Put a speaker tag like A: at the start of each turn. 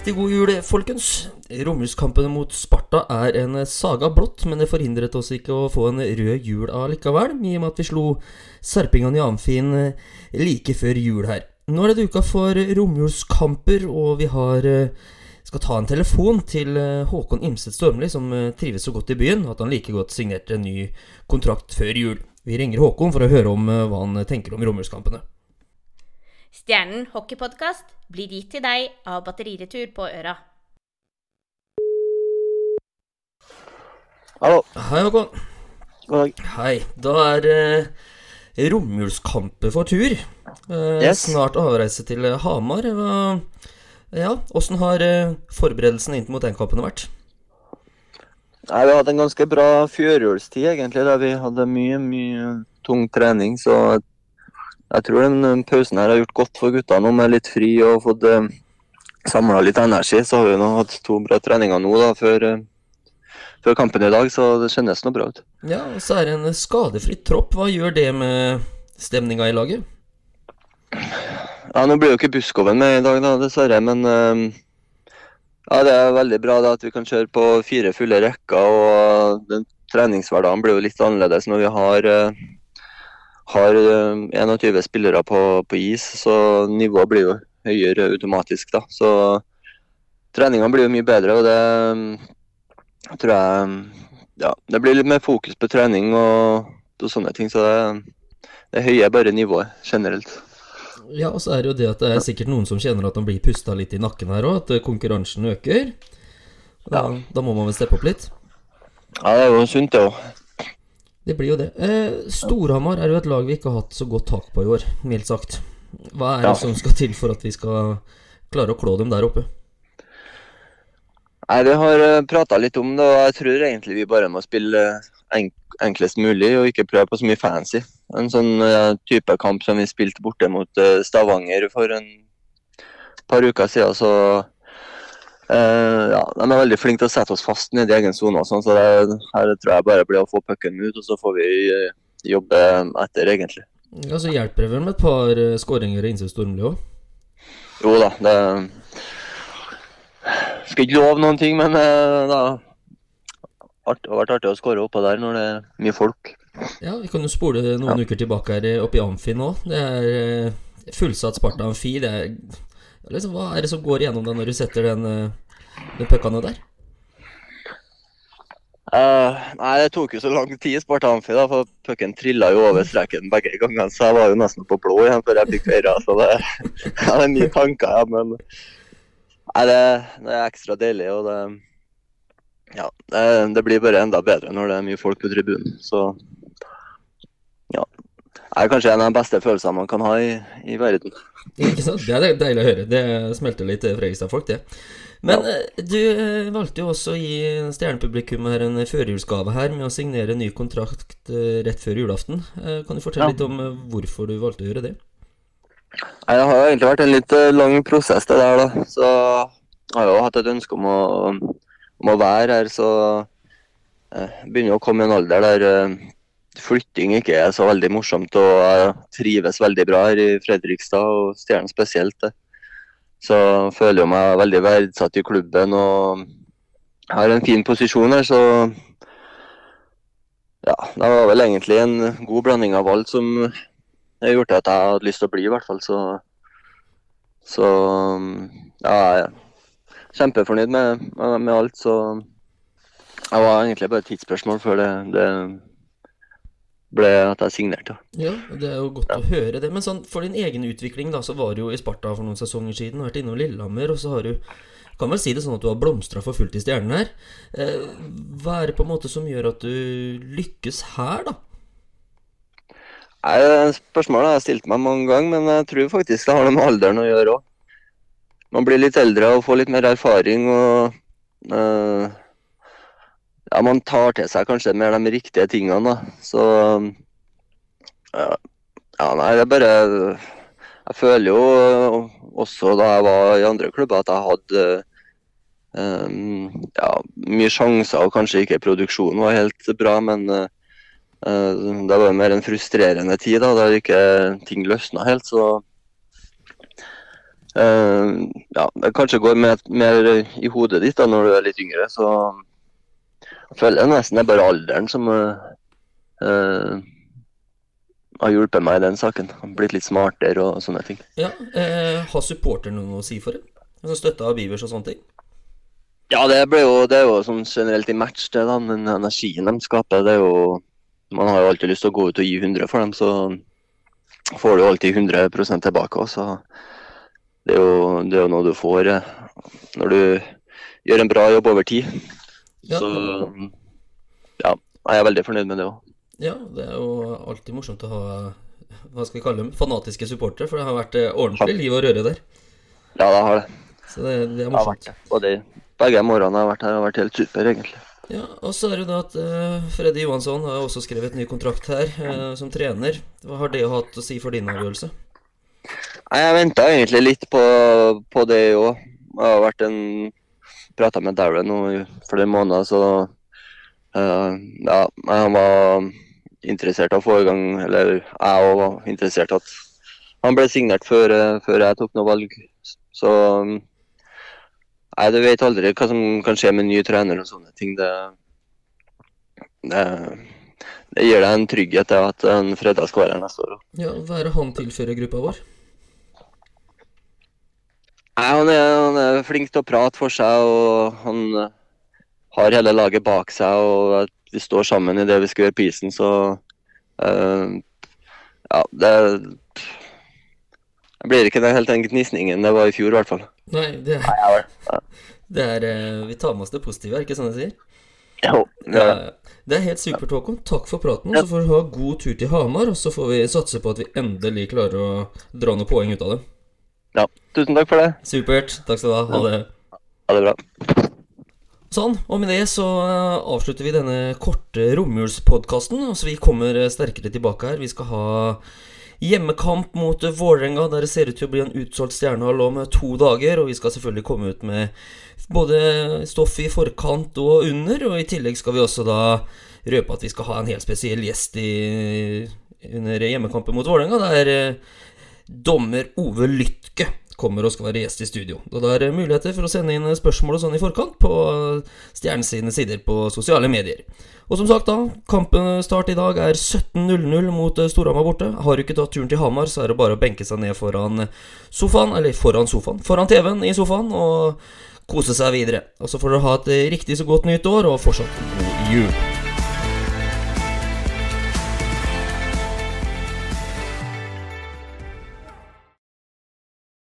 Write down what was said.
A: Riktig god jul, folkens. Romjulskampene mot Sparta er en saga blått, men det forhindret oss ikke å få en rød jul allikevel, i og med at vi slo Sarpingene i Amfin like før jul her. Nå er det duka for romjulskamper, og vi har skal ta en telefon til Håkon Imset Stormli, som trives så godt i byen at han like godt signerte en ny kontrakt før jul. Vi ringer Håkon for å høre om hva han tenker om romjulskampene.
B: Stjernen hockeypodkast blir gitt til deg av Batteriretur på Øra.
C: Hallo.
A: Hei, Håkon.
C: God dag.
A: Hei. Da er eh, romjulskamper for tur. Eh,
C: Yes.
A: Snart avreise til eh, Hamar. Hva, ja, Åssen har eh, forberedelsene inn mot den kampen vært?
C: Nei, Vi hadde en ganske bra førjulstid, egentlig. Der vi hadde mye, mye tung trening. Så jeg tror den eh, pausen her har gjort godt for gutta nå, med litt fri og fått uh, samla litt energi. Så har vi nå hatt to bra treninger nå da, før, eh, før kampen i dag, så det kjennes nå bra ut.
A: Ja, og så er det en skadefri tropp. Hva gjør det med stemninga i laget?
C: Ja, Nå blir jo ikke Buskoven med i dag, da, dessverre. Men eh, ja, det er veldig bra da, at vi kan kjøre på fire fulle rekker. og den Treningshverdagen blir jo litt annerledes når vi har, eh, har eh, 21 spillere på, på is. Så nivået blir jo høyere automatisk. da. Så treningene blir jo mye bedre. og det eh, tror jeg ja, Det blir litt mer fokus på trening og, og sånne ting. Så det, det høyer bare nivået generelt.
A: Ja, og så er det jo det at det er sikkert noen som kjenner at de blir pusta litt i nakken her òg, at eh, konkurransen øker. Da, da må man vel steppe opp litt.
C: Ja, det er jo sunt, det òg.
A: Det blir jo det. Eh, Storhamar er jo et lag vi ikke har hatt så godt tak på i år, mildt sagt. Hva er det
C: Ja.
A: som skal til for at vi skal klare å klå dem der oppe?
C: Nei, Vi har prata litt om det, og jeg tror egentlig vi bare må spille enk enklest mulig og ikke prøve på så mye fancy. En sånn eh, type kamp som vi spilte borte mot eh, Stavanger for en par uker siden, så eh, ja, De er veldig flinke til å sette oss fast nede i egen sone, sånn, så det, her tror jeg bare blir å få pucken ut, og så får vi uh, jobbe etter, egentlig.
A: Ja, Så hjelper det vel med et par uh, skåringer og Innsett Stormli òg?
C: Jo da, det Skal ikke love noen ting, men da art, det har vært artig å skåre oppå der når det er mye folk.
A: Ja, vi kan jo spole noen uker tilbake her oppe i Amfi nå. Det er fullsatt Sparta Amfi. Det er liksom, Hva er det som går igjennom deg når du setter den, den pucka ned der?
C: Uh, nei, det tok jo så lang tid i Sparta Amfi, da, for pucken trilla jo over streken begge gangene. Så jeg var jo nesten på blå igjen før jeg fikk feira. Så det, ja, det er mye tanker, ja, men nei, det, det er ekstra deilig. Og det, ja, det, det blir bare enda bedre når det er mye folk på tribunen. Så ja. Er kanskje en av de beste følelsene man kan ha i, i verden.
A: Ikke sant? Det er deilig å høre. Det smelter litt Fredrikstad-folk, det. Men ja. du eh, valgte jo også å gi stjernepublikum her en førjulsgave her med å signere en ny kontrakt eh, rett før julaften. Eh, Kan du fortelle
C: Ja.
A: litt om eh, hvorfor du valgte å gjøre det?
C: Nei, Det har jo egentlig vært en litt eh, lang prosess, det der. da. Så jeg har jo hatt et ønske om å, om å være her. Så jeg begynner å komme i en alder der eh, flytting ikke er så veldig morsomt. Og jeg trives veldig bra her i Fredrikstad, og Stjernen spesielt. Så jeg føler jo meg veldig verdsatt i klubben og har en fin posisjon her, så ja, det var vel egentlig en god blanding av alt som gjorde at jeg hadde lyst til å bli, i hvert fall. Så, så ja, jeg er kjempefornøyd med, med alt. Så det var egentlig bare et tidsspørsmål før det, det ble at jeg signerte.
A: Ja, det er jo godt å høre det. Men sånn, for din egen utvikling, da, så var du jo i Sparta for noen sesonger siden, vært innom Lillehammer, og så har du kan vel si det sånn at du har blomstra for fullt i stjernen her. Eh, hva er det på en måte som gjør at du lykkes her, da?
C: Nei, det Spørsmålet har jeg stilt meg mange ganger, men jeg tror faktisk det har noe med alderen å gjøre òg. Man blir litt eldre og får litt mer erfaring. og eh, ja, Man tar til seg kanskje mer de riktige tingene. da. Så ja, nei, det er bare Jeg føler jo også da jeg var i andre klubber, at jeg hadde um, ja, mye sjanser, og kanskje ikke produksjonen var helt bra, men Eh, Det var mer en frustrerende tid da, der ikke ting løsna helt. Så Uh, ja, det kanskje går mer, mer i hodet ditt da når du er litt yngre. Så jeg føler det nesten det er bare alderen som uh, uh, har hjulpet meg i den saken. Blitt litt smartere og sånne ting.
A: Ja, eh, Har supporterne noe å si for det? Altså Støtta av Beavers og sånne ting?
C: Ja, det, jo, det er jo sånn generelt i match, det da, den energien de skaper. det er jo, Man har jo alltid lyst til å gå ut og gi 100 for dem, så får du alltid 100% tilbake også. Det er, jo, det er jo noe du får eh, når du gjør en bra jobb over tid.
A: Ja.
C: Så ja, jeg er veldig fornøyd med det òg.
A: Ja, det er jo alltid morsomt å ha hva skal vi kalle dem, fanatiske supportere, for det har vært eh, ordentlig liv og røre der.
C: Ja, det har det.
A: Så det, det er morsomt.
C: det. Både begge morgenene jeg har vært her, har vært helt super, egentlig.
A: Ja, Og så er det det at uh, Freddy Johansson har også skrevet ny kontrakt her uh, som trener. Hva har det hatt å si for din avgjørelse?
C: Nei, Jeg venta egentlig litt på, på det òg. Det har vært en prata med Darren nå i flere måneder, så uh, ja, han var interessert i å få i gang Eller jeg òg var interessert at han ble signert før, eh, før jeg tok noe valg. Så Nei, du vet aldri hva som kan skje med ny trener og sånne ting. Det, det, det gir deg en trygghet at en fredag skal være her neste år.
A: Ja, Hva er det han tilfører gruppa vår?
C: Nei, han er, han er flink til å prate for seg, og han eh, har hele laget bak seg. Og vi står sammen i det vi skal gjøre prisen, så uh, Ja, det Det blir ikke den- helt den gnisningen det var i fjor, i hvert fall.
A: Nei, det er, det er eh, Vi tar med oss det positive, er det ikke sånn jeg sier?
C: jo, det,
A: Ja, det er helt supert, Håkon. Takk for praten. Så får du ha god tur til Hamar, og så får vi satse på at vi endelig klarer å dra noen poeng ut av det.
C: Ja. Tusen takk for det.
A: Supert. Takk skal du ha. Ha det.
C: Ha det bra.
A: Sånn, og med det så eh, avslutter vi denne korte romjulspodkasten. Så vi kommer eh, sterkere tilbake her. Vi skal ha hjemmekamp mot eh, Vålerenga, der det ser ut til å bli en utsolgt stjernehall om to dager. Og vi skal selvfølgelig komme ut med både stoff i forkant og under. Og i tillegg skal vi også da røpe at vi skal ha en helt spesiell gjest i, under hjemmekampen mot Vålerenga. Der dommer Ove Lytke kommer og skal være gjest i studio. Og Da er det muligheter for å sende inn spørsmål og sånn i forkant på Stjernens sider på sosiale medier. Og som sagt, da, kampen start i dag er 17.00 mot Storhamar borte. Har du ikke tatt turen til Hamar, så er det bare å benke seg ned foran sofaen, eller foran sofaen, foran TV-en i sofaen, og kose seg videre. Og så får dere ha et riktig så godt nytt år, og fortsatt god jul.